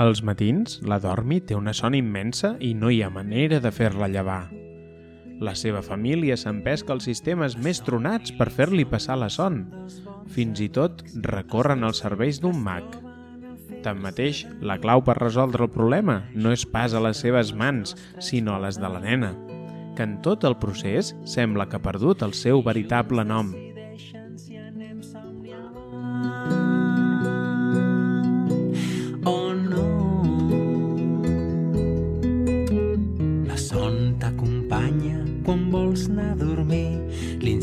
Als matins, la Dormi té una son immensa i no hi ha manera de fer-la llevar. La seva família s'empesca els sistemes més tronats per fer-li passar la son. Fins i tot recorren als serveis d'un mag. Tanmateix, la clau per resoldre el problema no és pas a les seves mans, sinó a les de la nena, que en tot el procés sembla que ha perdut el seu veritable nom.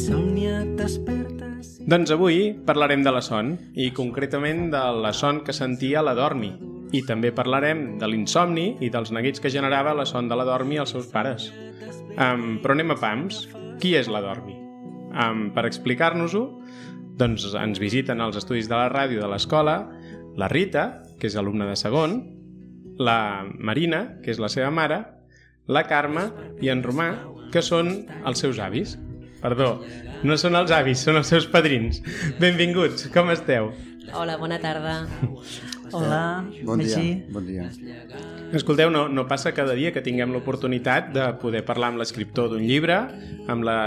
L'insòmnia et Doncs avui parlarem de la son, i concretament de la son que sentia la Dormi. I també parlarem de l'insomni i dels neguits que generava la son de la Dormi als seus pares. Um, però anem a pams. Qui és la Dormi? Um, per explicar-nos-ho, doncs ens visiten als estudis de la ràdio de l'escola la Rita, que és alumna de segon, la Marina, que és la seva mare, la Carme i en Romà, que són els seus avis. Perdó, no són els avis, són els seus padrins. Benvinguts, com esteu? Hola, bona tarda. Hola, Bon dia, Magí. bon dia. Escolteu, no, no passa cada dia que tinguem l'oportunitat de poder parlar amb l'escriptor d'un llibre, amb la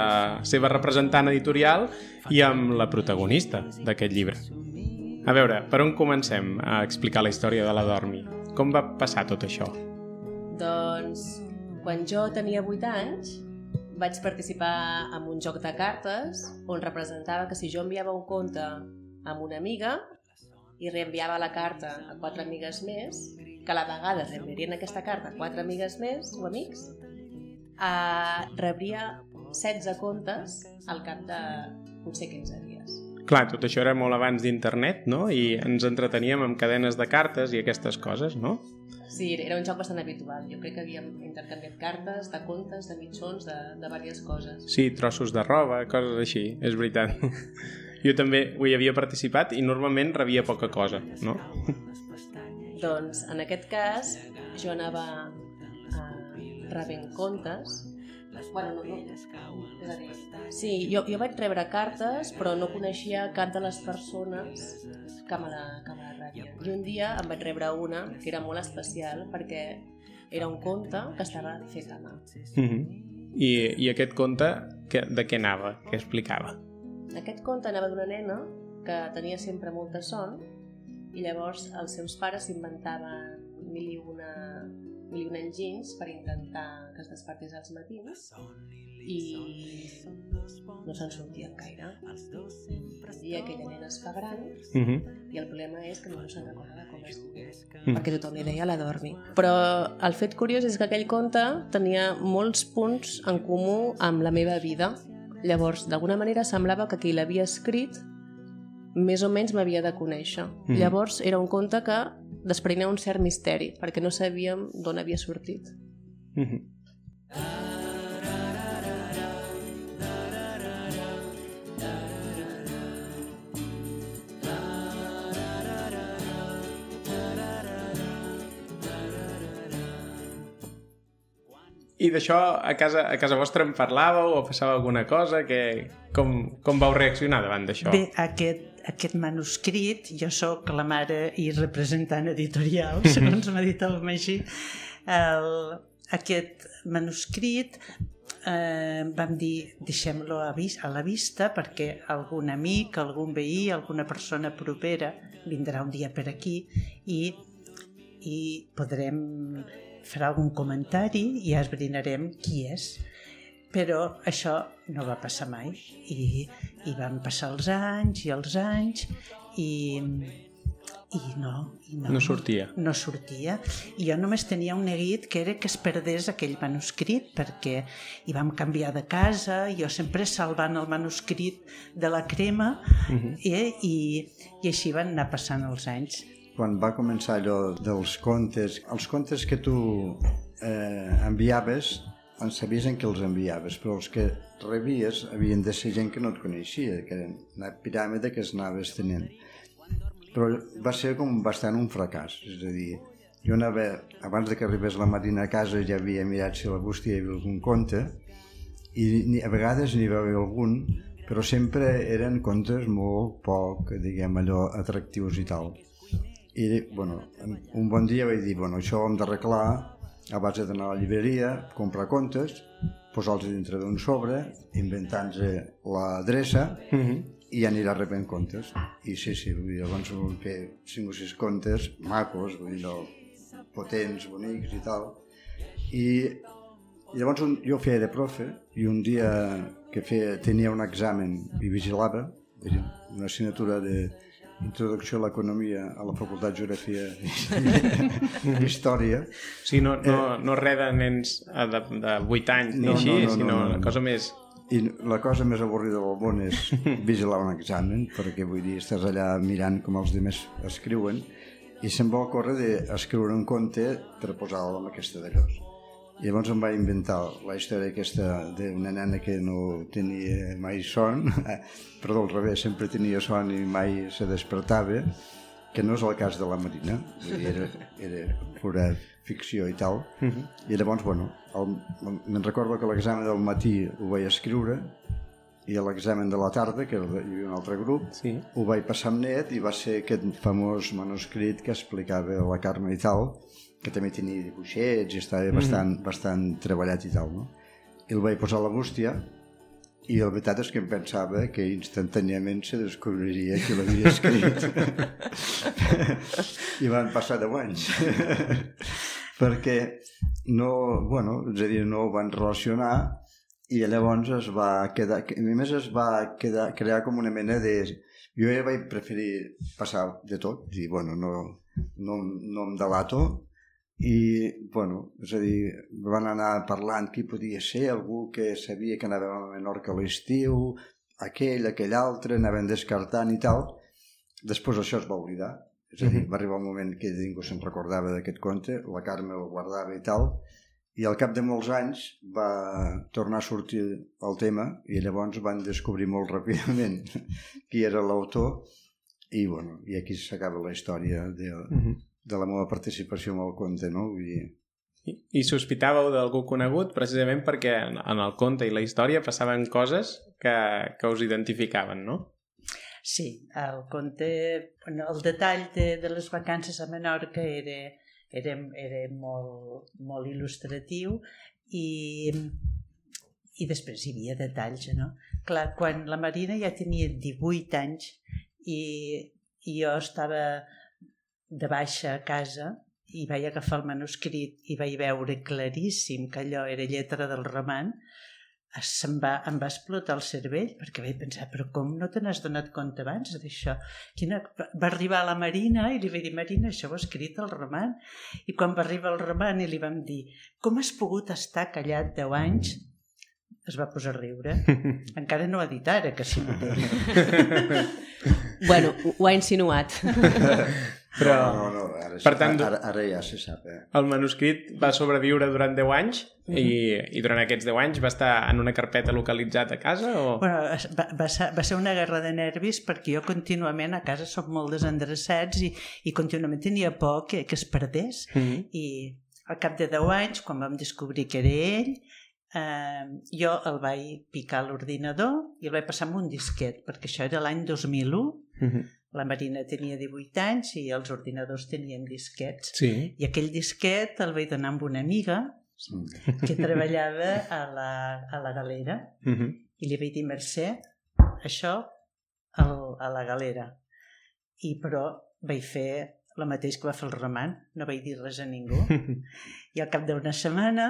seva representant editorial i amb la protagonista d'aquest llibre. A veure, per on comencem a explicar la història de la Dormi? Com va passar tot això? Doncs, quan jo tenia 8 anys, vaig participar en un joc de cartes on representava que si jo enviava un conte amb una amiga i reenviava la carta a quatre amigues més, que a la vegada reenviarien aquesta carta a quatre amigues més o amics, eh, rebria 16 contes al cap de potser 15 dies. Clar, tot això era molt abans d'internet, no? I ens entreteníem amb cadenes de cartes i aquestes coses, no? Sí, era un joc bastant habitual. Jo crec que havíem intercanviat cartes, de contes, de mitjons, de, de diverses coses. Sí, trossos de roba, coses així, és veritat. Jo també hi havia participat i normalment rebia poca cosa, no? Doncs, en aquest cas, jo anava uh, rebent contes. Bueno, no, no. És a dir, sí, jo, jo vaig rebre cartes, però no coneixia cap de les persones que me la, que me la rebien. I un dia em vaig rebre una que era molt especial perquè era un conte que estava fet a mà. Mm -hmm. I, I aquest conte, que, de què anava? Què explicava? Aquest conte anava d'una nena que tenia sempre molta son i llavors els seus pares s'inventaven mil i una, mil i una enginys per intentar que es despertés als matins i no se'n sortien gaire. I aquella nena es fa gran -hmm. i el problema és que no se'n recorda de com es diu, Mm. perquè tothom li deia la dormi. Però el fet curiós és que aquell conte tenia molts punts en comú amb la meva vida. Llavors, d'alguna manera semblava que qui l'havia escrit més o menys m'havia de conèixer. Mm. Llavors, era un conte que desprenia un cert misteri, perquè no sabíem d'on havia sortit. Mm -hmm. I d'això a casa, a casa vostra en parlàveu o passava alguna cosa? Que, com, com vau reaccionar davant d'això? Bé, aquest, aquest manuscrit, jo sóc la mare i representant editorial, segons m'ha dit el Magí, el, aquest manuscrit eh, vam dir deixem-lo a, a la vista perquè algun amic, algun veí, alguna persona propera vindrà un dia per aquí i, i podrem fer algun comentari i esbrinarem qui és però això no va passar mai i, i van passar els anys i els anys i, i no, i no, No sortia. no sortia i jo només tenia un neguit que era que es perdés aquell manuscrit perquè hi vam canviar de casa jo sempre salvant el manuscrit de la crema uh -huh. eh, i, i així van anar passant els anys Quan va començar allò dels contes, els contes que tu eh, enviaves, en sabies en què els enviaves, però els que rebies havien de ser gent que no et coneixia, que eren una piràmide que es anaves tenint. Però va ser com bastant un fracàs, és a dir, jo anava, abans de que arribés la Marina a casa ja havia mirat si la bústia hi havia algun conte i a vegades n'hi va haver algun però sempre eren contes molt poc, diguem allò, atractius i tal. I, bueno, un bon dia vaig dir, bueno, això ho hem d'arreglar a base d'anar a la llibreria, comprar contes, posar-los dintre d'un sobre, inventant-nos l'adreça Mm -hmm. i anirà rebent contes. I sí, sí, vull dir, llavors vull fer 5 o 6 contes macos, vull dir, no, potents, bonics i tal. I, llavors un, jo feia de profe i un dia que feia, tenia un examen i vigilava, una assignatura de introducció a l'economia a la Facultat de Geografia i Història, sigui, no, no, no res de nens eh, de, de 8 anys ni No, així, no, no, no, sinó no, no. una cosa més... I la cosa més avorrida del món és vigilar un examen, perquè vull dir, estàs allà mirant com els demés escriuen i se'm va ocórrer d'escriure un conte per posar-lo amb aquesta d'allòs. I llavors em vaig inventar la història aquesta d'una nena que no tenia mai son, perdó, al revés, sempre tenia son i mai se despertava, que no és el cas de la Marina, era, era pura ficció i tal, i llavors, bueno, me'n recordo que l'examen del matí ho vaig escriure i a l'examen de la tarda, que hi havia un altre grup, Sí. ho vaig passar amb net i va ser aquest famós manuscrit que explicava la Carme i tal, que també tenia dibuixets i estava bastant, bastant treballat i tal, no? I el vaig posar a la bústia i la veritat és que em pensava que instantàniament se descobriria qui l'havia escrit. I van passar 10 anys. Perquè no, bueno, és a dir, no ho van relacionar i llavors es va quedar, a més es va quedar, crear com una mena de... Jo ja vaig preferir passar de tot, dir, bueno, no, no, no em delato, i, bueno, és a dir, van anar parlant qui podia ser, algú que sabia que anava a Menorca a l'estiu, aquell, aquell altre, anaven descartant i tal. Després això es va oblidar, és a dir, va arribar un moment que ningú se'n recordava d'aquest conte, la Carme el guardava i tal, i al cap de molts anys va tornar a sortir el tema i llavors van descobrir molt ràpidament qui era l'autor i, bueno, i aquí s'acaba la història de, Mhm. De la meva participació amb el conte, no? Vull dir, I, I sospitàveu d'algú conegut precisament perquè en, en el conte i la història passaven coses que, que us identificaven, no? Sí, el conte, bueno, el detall de, de les vacances a Menorca era, era, era molt, molt il·lustratiu i, i després hi havia detalls, no? Clar, quan la Marina ja tenia 18 anys i, i jo estava de baixa a casa i vaig agafar el manuscrit i vaig veure claríssim que allò era lletra del roman, se'm va, em va explotar el cervell perquè vaig pensar, però com no te n'has donat compte abans d'això? Quina... Va arribar la Marina i li vaig dir, Marina, això ho ha escrit el roman. I quan va arribar el roman i li vam dir, com has pogut estar callat 10 anys? Es va posar a riure. Encara no ha dit ara que sí. Bueno, ho ha insinuat. Però no, no, no, ara, per tant, ara, ara ja se sap, eh? el manuscrit va sobreviure durant 10 anys i, i durant aquests 10 anys va estar en una carpeta localitzat a casa o... Bueno, va, va, ser, va ser una guerra de nervis perquè jo contínuament a casa sóc molt desendreçats i, i contínuament tenia por que, que es perdés. Mhm. I al cap de 10 anys, quan vam descobrir que era ell, eh, jo el vaig picar a l'ordinador i el vaig passar amb un disquet, perquè això era l'any 2001. Mhm. La Marina tenia 18 anys i els ordinadors tenien disquets. Sí. I aquell disquet el vaig donar amb una amiga que treballava a la, a la galera Mhm. i li vaig dir, Mercè, això al, a la galera. I però vaig fer el mateix que va fer el Roman, no vaig dir res a ningú. I al cap d'una setmana,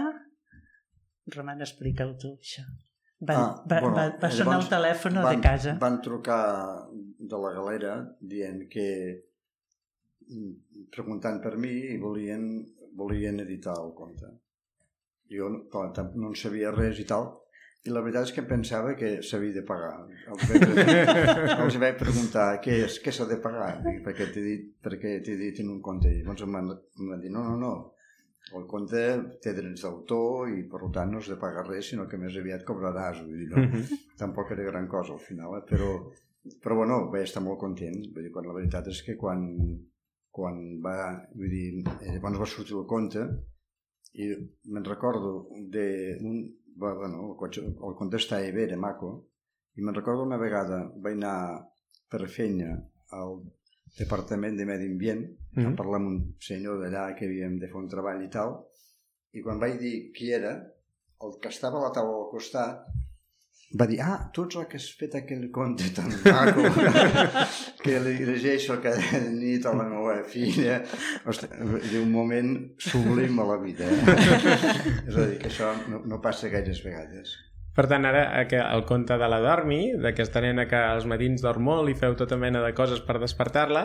Roman, explica'l tu, això. Va, Ah, va, bueno, va, va sonar llavors el telèfon van, de casa. Van trucar de la galera dient que mm, preguntant per mi i volien, volien editar el conte. Jo clar, no en sabia res i tal, i la veritat és que em pensava que s'havia de pagar. Els vaig, pre- els vaig preguntar què és, què s'ha de pagar, Dic, perquè t'he dit, perquè t'he dit en un conte. I llavors em van, em van dir, no, no, no, el conte té drets d'autor i per tant no has de pagar res, sinó que més aviat cobraràs. Vull dir, no? Mhm. tampoc era gran cosa al final, eh? però, però bueno, vaig estar molt content, vull dir, quan la veritat és que quan, quan va, vull dir, eh, llavors va sortir el conte i me'n recordo de un, bueno, el, cotxe, el conte estava bé, era maco, i me'n recordo una vegada vaig anar per feina al, departament de medi ambient, Mhm. mm. a parlar amb un senyor d'allà que havíem de fer un treball i tal, i quan vaig dir qui era, el que estava a la taula al costat va dir, ah, tu ets el que has fet aquell conte tan maco que li llegeixo cada nit a la meva filla. Ostres, un moment sublim a la vida, eh? És a dir, que això no, no passa gaires vegades. Per tant, ara eh, el conte de la Dormi, d'aquesta nena que als matins dorm molt i feu tota mena de coses per despertar-la,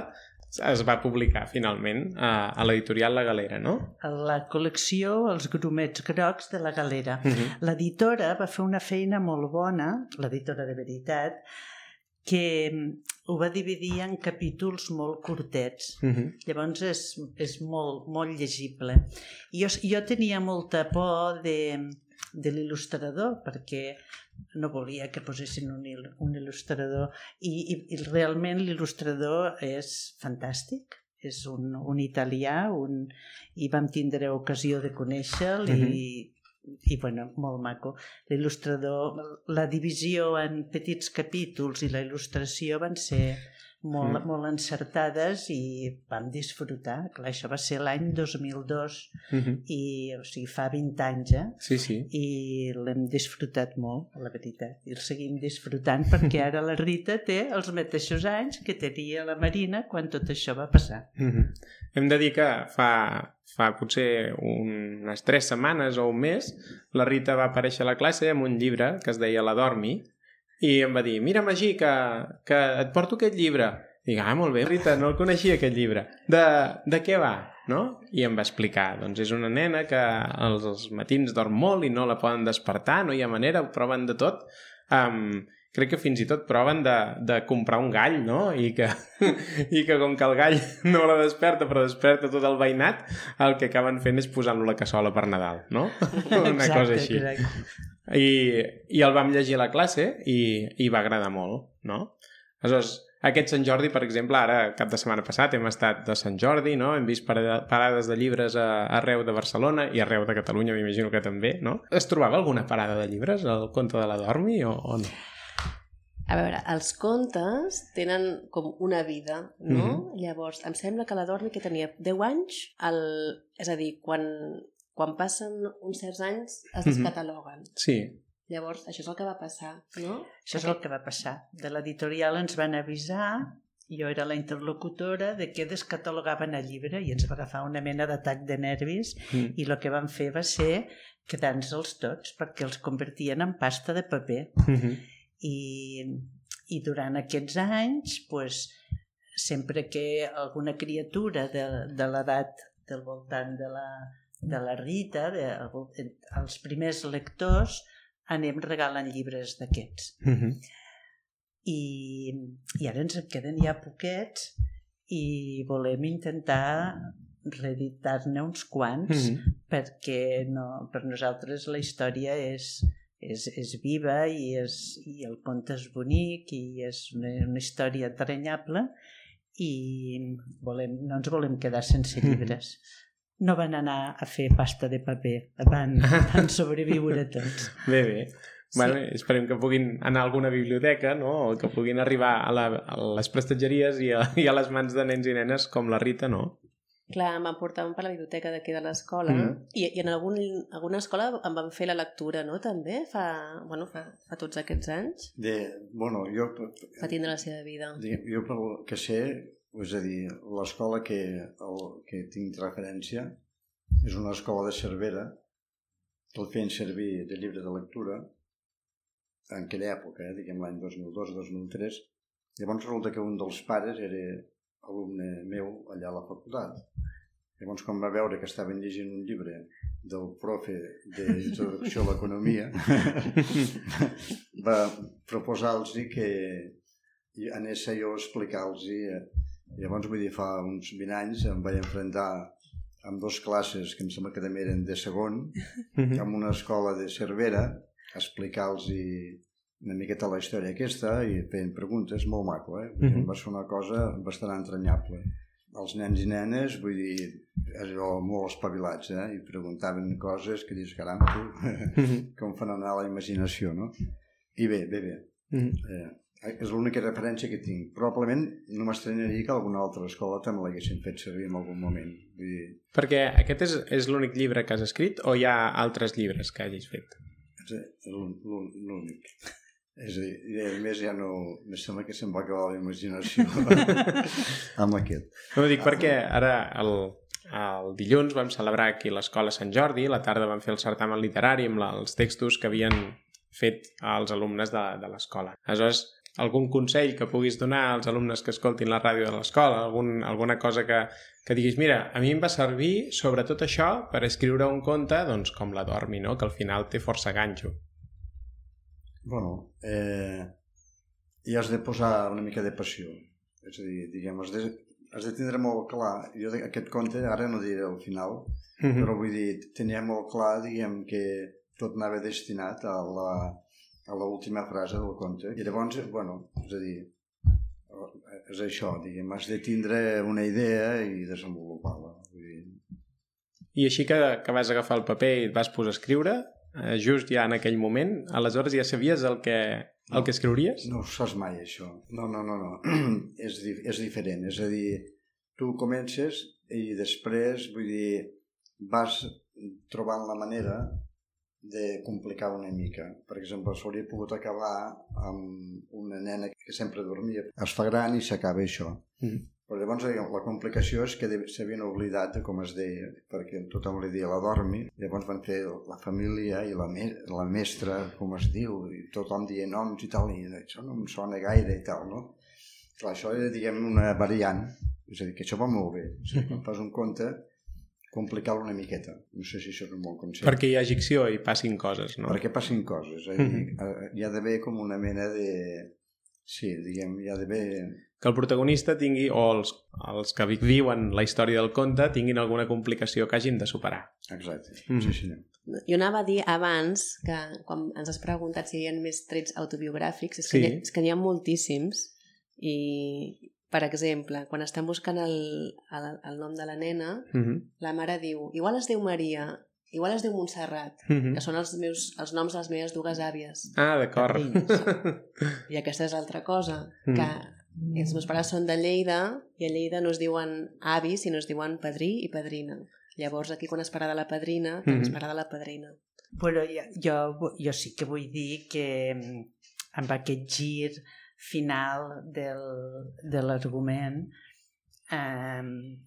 es va publicar finalment a, a l'editorial La Galera, no? A la col·lecció Els grumets grocs de la Galera. Uh -huh. L'editora va fer una feina molt bona, l'editora de veritat, que mm, ho va dividir en capítols molt curtets. Uh -huh. Llavors és, és molt, molt llegible. Jo, jo tenia molta por de, de l'il·lustrador perquè no volia que posessin un, il, un il·lustrador. I, i, i realment l'il·lustrador és fantàstic. És un, un italià un, i vam tindre ocasió de conèixer-lo Mhm. i, i bueno, molt maco. L'il·lustrador, la divisió en petits capítols i la il·lustració van ser molt, Mm. molt encertades i vam disfrutar. Clar, això va ser l'any 2002 Uh -huh. i, o sigui, fa 20 anys, eh? Sí, sí. i l'hem disfrutat molt, la veritat, i el seguim disfrutant perquè ara la Rita té els mateixos anys que tenia la Marina quan tot això va passar. Uh -huh. Hem de dir que fa, fa potser unes tres setmanes o un mes la Rita va aparèixer a la classe amb un llibre que es deia La Dormi i em va dir, mira Magí, que, que et porto aquest llibre. I dic, ah, molt bé, Rita, no el coneixia aquest llibre. De, de què va? No? I em va explicar, doncs és una nena que els, els matins dorm molt i no la poden despertar, no hi ha manera, ho proven de tot. Um, crec que fins i tot proven de, de comprar un gall, no? I que, I que com que el gall no la desperta, però desperta tot el veïnat, el que acaben fent és posant-lo a la cassola per Nadal, no? Una cosa així. Exacte. I, I el vam llegir a la classe i, i va agradar molt, no? Aleshores, aquest Sant Jordi, per exemple, ara, cap de setmana passat, hem estat de Sant Jordi, no? Hem vist parades de llibres a, arreu de Barcelona i arreu de Catalunya, m'imagino que també, no? Es trobava alguna parada de llibres al conte de la Dormi o, o no? A veure, els contes tenen com una vida, no? Mhm. Llavors, em sembla que la Dormi que tenia 10 anys, el... és a dir, quan, quan passen uns certs anys es Mhm. descataloguen. Sí. Llavors, això és el que va passar, no? Això és el que va passar. De l'editorial ens van avisar, jo era la interlocutora, de que descatalogaven el llibre i ens va agafar una mena d'atac de nervis Mm. i el que van fer va ser quedar-nos-els tots perquè els convertien en pasta de paper. Mhm. I, i durant aquests anys pues, sempre que alguna criatura de, de l'edat del voltant de la, de la Rita, de, els primers lectors, anem regalant llibres d'aquests. Mhm. I, I ara ens en queden ja poquets i volem intentar reeditar-ne uns quants Mhm. perquè no, per nosaltres la història és, és, és viva i, és, i el conte és bonic i és una, una història entranyable i volem, no ens volem quedar sense Mhm. llibres. No van anar a fer pasta de paper, van, van sobreviure tots. Bé, bé. Bueno, esperem que puguin anar a alguna biblioteca, no? O que puguin arribar a, la, a les prestatgeries i a, i a les mans de nens i nenes com la Rita, no? Clar, em portaven per la biblioteca d'aquí de l'escola Mhm. i, i en algun, alguna escola em van fer la lectura, no? També, fa, bueno, fa, fa tots aquests anys. De, bueno, jo, Va tindre la seva vida. diguem, jo pel que sé, és a dir, l'escola que, el, que tinc referència és una escola de Cervera que el feien servir de llibre de lectura en aquella època, eh, diguem l'any 2002-2003. Llavors resulta que un dels pares era alumne meu allà a la facultat. Llavors, quan va veure que estaven llegint un llibre del profe d'introducció a l'economia, va proposar-los que anés jo a explicar-los. Llavors, vull dir, fa uns 20 anys em vaig enfrontar amb dues classes que em sembla que també eren de segon, Mhm. amb una escola de Cervera, a explicar-los una miqueta la història aquesta i feien preguntes, molt maco, eh? Dir, Mhm. Va ser una cosa bastant entranyable. Els nens i nenes, vull dir, allò molt espavilats, eh? I preguntaven coses que dius, caram, tu, Mhm. com fan anar la imaginació, no? I bé, bé, bé. Mhm. Eh, és l'única referència que tinc. Probablement no m'estranyaria que alguna altra escola també l'haguessin fet servir en algun moment. Vull dir, Perquè aquest és, és l'únic llibre que has escrit o hi ha altres llibres que hagis fet? l'ú- l'únic. És a dir, a més ja no... Me sembla que se'm va acabar la imaginació amb aquest. No ho dic perquè ara el, el dilluns vam celebrar aquí l'Escola Sant Jordi, la tarda vam fer el certamen literari amb la, els textos que havien fet als alumnes de, de l'escola. Aleshores, algun consell que puguis donar als alumnes que escoltin la ràdio de l'escola, algun, alguna cosa que, que diguis, mira, a mi em va servir sobretot això per escriure un conte doncs, com la Dormi, no? que al final té força ganxo. Bueno, eh, hi has de posar una mica de passió. És a dir, diguem, has de, has de tindre molt clar. Jo aquest conte, ara no diré el final, Mm -hmm. però vull dir, tenia molt clar, diguem, que tot anava destinat a la, a l'última frase del conte. I llavors, bueno, és a dir, és això, diguem, has de tindre una idea i desenvolupar-la. I així que, que vas agafar el paper i et vas posar a escriure, eh, just ja en aquell moment, aleshores ja sabies el que, el que escriuries? No ho saps mai, això. No, no, no, no. és, di és diferent. És a dir, tu comences i després, vull dir, vas trobant la manera de complicar una mica. Per exemple, s'hauria pogut acabar amb una nena que sempre dormia. Es fa gran i s'acaba això. Mm. Però llavors diguem, la complicació és que s'havien oblidat de com es deia, perquè tothom li deia la dormi, llavors van fer la família i la, me la mestra, com es diu, i tothom deia noms i tal, i això no em sona gaire i tal, no? Clar, això era, diguem, una variant, és a dir, que això va molt bé. O sigui, quan fas un conte, complicar-lo una miqueta. No sé si això és un bon consell. Perquè hi hagi acció i passin coses, no? Perquè passin coses. Eh? Mhm. Eh, Hi ha d'haver com una mena de... Sí, diguem, hi ha d'haver... Que el protagonista tingui, o els, els que viuen la història del conte, tinguin alguna complicació que hagin de superar. Exacte. Mhm. Sí, senyor. Jo anava a dir abans que quan ens has preguntat si hi ha més trets autobiogràfics, és que, Sí. hi, ha, és que n'hi ha moltíssims i, per exemple, quan estan buscant el, el, el nom de la nena, Mm -hmm. la mare diu, igual es diu Maria, igual es diu Montserrat, que són els, meus, els noms de les meves dues àvies. Ah, d'acord. I aquesta és altra cosa, Mm. que els meus pares són de Lleida i a Lleida no es diuen avis, sinó es diuen padrí i padrina. Llavors aquí quan es parla de la padrina, també es Mhm. parla de la padrina. Però jo, jo sí que vull dir que mm, amb aquest gir final del, de l'argument eh,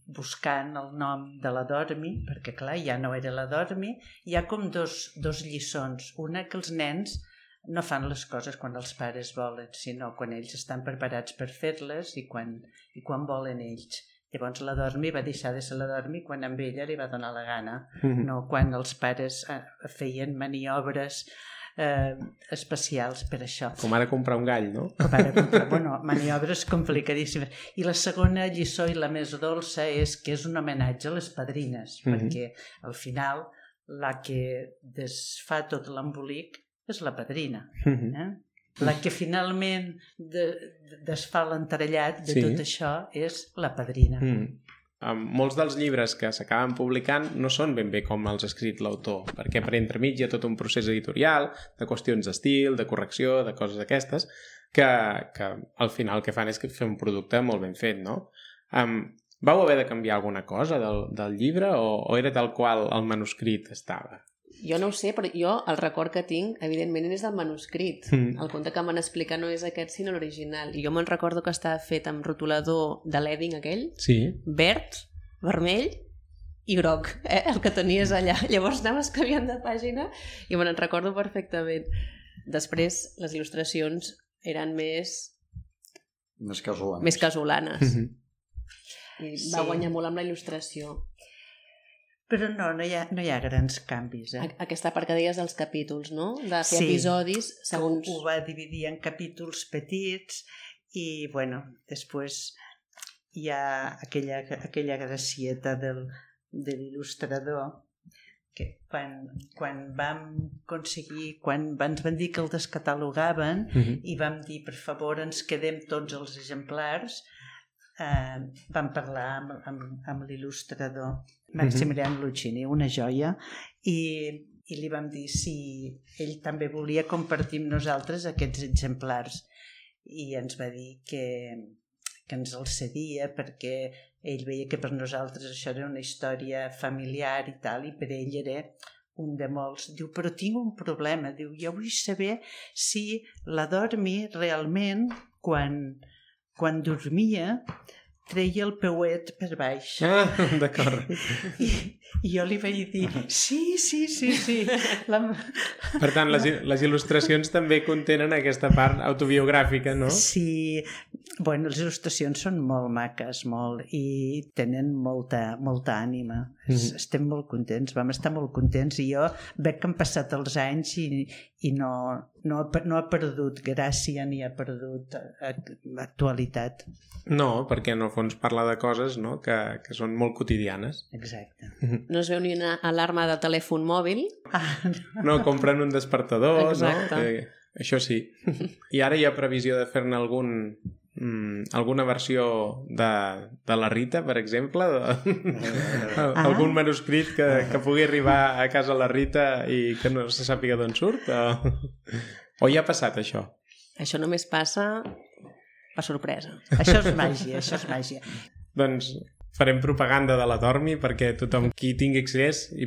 buscant el nom de la Dormi, perquè clar, ja no era la Dormi, hi ha com dos, dos lliçons. Una que els nens no fan les coses quan els pares volen, sinó quan ells estan preparats per fer-les i quan, i quan volen ells. Llavors la Dormi va deixar de ser la Dormi quan amb ella li va donar la gana Mhm. no quan els pares eh, feien maniobres eh, especials per això. Com ara comprar un gall, no? Com ara, comprar- bueno, maniobres complicadíssimes. I la segona lliçó i la més dolça és que és un homenatge a les padrines, Mhm. perquè al final la que desfà tot l'embolic és la padrina. Mhm. Eh? La que finalment de, de, desfà l'entrellat de Sí. tot això és la padrina. Mm. Um, molts dels llibres que s'acaben publicant no són ben bé com els ha escrit l'autor, perquè per entremig hi ha tot un procés editorial, de qüestions d'estil, de correcció, de coses d'aquestes, que, que al final el que fan és que fer un producte molt ben fet, no? Um, vau haver de canviar alguna cosa del, del llibre o, o era tal qual el manuscrit estava? Jo no ho sé, però jo el record que tinc, evidentment, és del manuscrit. Mm. El conte que m'han explicat no és aquest, sinó l'original. I jo me'n recordo que estava fet amb rotulador de l'Edding aquell, Sí. verd, vermell i groc, eh? el que tenies allà. Llavors anaves canviant de pàgina i me'n recordo perfectament. Després, les il·lustracions eren més, Més casolanes. més casolanes. Mhm. I Sí. va guanyar molt amb la il·lustració. Però no, no hi ha, no hi ha grans canvis. Eh? A- Aquesta part que deies dels capítols, no? De fer Sí. episodis segons... Ho va dividir en capítols petits i, bueno, després hi ha aquella, aquella gracieta del, de l'il·lustrador que quan, quan vam aconseguir, quan ens van dir que el descatalogaven Mhm. i vam dir, per favor, ens quedem tots els exemplars, eh, vam parlar amb, amb, amb l'il·lustrador Maximilian Lucchini, una joia, i, i li vam dir si ell també volia compartir amb nosaltres aquests exemplars. i ens va dir que, que ens el cedia perquè ell veia que per nosaltres això era una història familiar i tal, i per ell era un de molts. Diu, però tinc un problema. Diu, jo vull saber si la dormi realment quan, quan dormia treia el peuet per baix. Ah, d'acord. I, I jo li vaig dir, sí, sí, sí, sí. La... Per tant, les, les il·lustracions també contenen aquesta part autobiogràfica, no? Sí, bueno, les il·lustracions són molt maques, molt, i tenen molta, molta ànima. Mm -hmm. Estem molt contents, vam estar molt contents, i jo veig que han passat els anys i, i no, no, ha, no ha perdut gràcia ni ha perdut actualitat. No, perquè en el fons parla de coses no? que, que són molt quotidianes. Exacte. No es veu ni una alarma de telèfon mòbil. Ah, no. No, compren un despertador, Exacte. no? Que, això sí. I ara hi ha previsió de fer-ne algun, mm, alguna versió de, de la Rita, per exemple? De, algun manuscrit que, que pugui arribar a casa la Rita i que no se sàpiga d'on surt? O, o ja ha passat això? Això només passa per sorpresa. Això és màgia, això és màgia. Doncs farem propaganda de la Dormi perquè tothom qui tingui accés i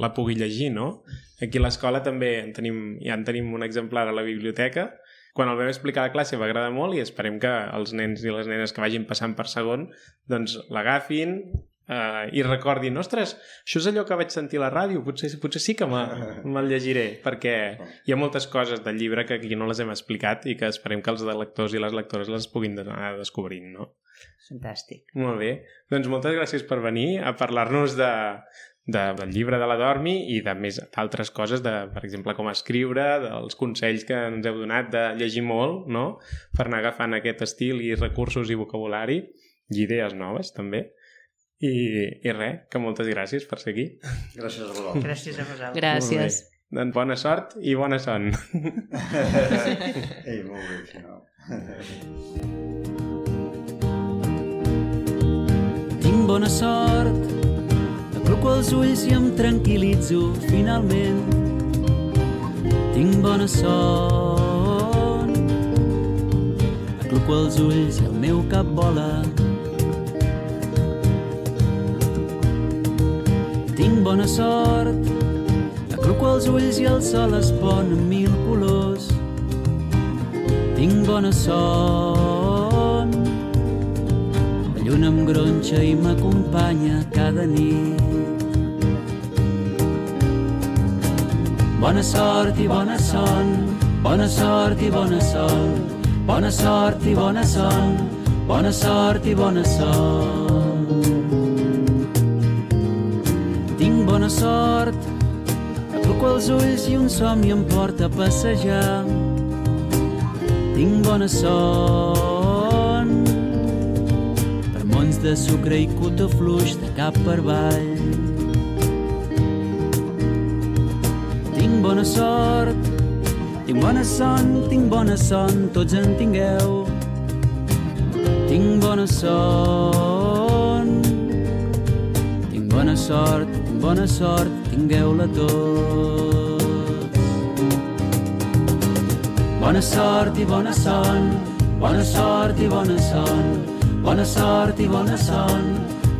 la pugui llegir, no? Aquí a l'escola també en tenim, ja en tenim un exemplar a la biblioteca. Quan el vam explicar a la classe va agradar molt i esperem que els nens i les nenes que vagin passant per segon doncs l'agafin eh, i recordin, ostres, això és allò que vaig sentir a la ràdio, potser, potser sí que me- me'l llegiré, perquè hi ha moltes coses del llibre que aquí no les hem explicat i que esperem que els lectors i les lectores les puguin anar descobrint, no? Fantàstic. Molt bé. Doncs moltes gràcies per venir a parlar-nos de, de, del llibre de la Dormi i de més d'altres coses, de, per exemple, com escriure, dels consells que ens heu donat de llegir molt, no?, per anar agafant aquest estil i recursos i vocabulari i idees noves, també. I, i res, que moltes gràcies per ser aquí. Gràcies a vosaltres. Gràcies a vosaltres. Gràcies. Doncs bona sort i bona son. Ei, molt bé, si no. Tinc bona sort, acluco els ulls i em tranquil·litzo finalment. Tinc bona son, acluco els ulls i el meu cap vola. Tinc bona sort, acluco els ulls i el sol es pon en mil colors. Tinc bona son, la lluna em gronxa i m'acompanya cada nit. Bona sort i bona son, bona sort i bona son, bona sort i bona son, bona sort i bona son. Bona sort, acluco els ulls i un somni em porta a passejar. Tinc bona son, per mons de sucre i cotó fluix de cap per avall. Tinc bona sort, tinc bona son, tinc bona son, tots en tingueu. Tinc bona son, tinc bona sort, Bona sort, tingueu-la tot. Bona sort i bona son, bona sort i bona son, bona sort i bona son,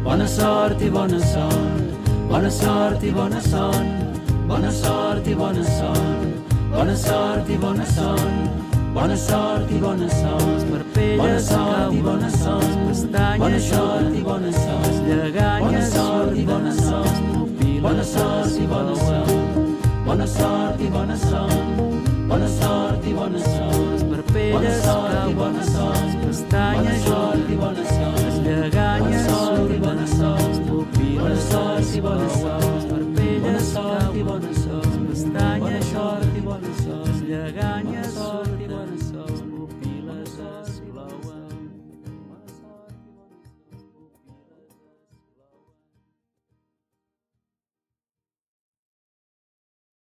bona sort i bona son, bona sort i bona son, bona sort i bona son, bona sort i bona son, bona sort i bona sort, bona sort i bona sort, bona sort i bona sort, i bona sort i bona sort, Bona sort i bona sort, bona sort i bona sort, bona sort i bona sort. Les parpelles cauen, bona sort, pestanyes juguen, les lleganyes sort i bona s'ouen.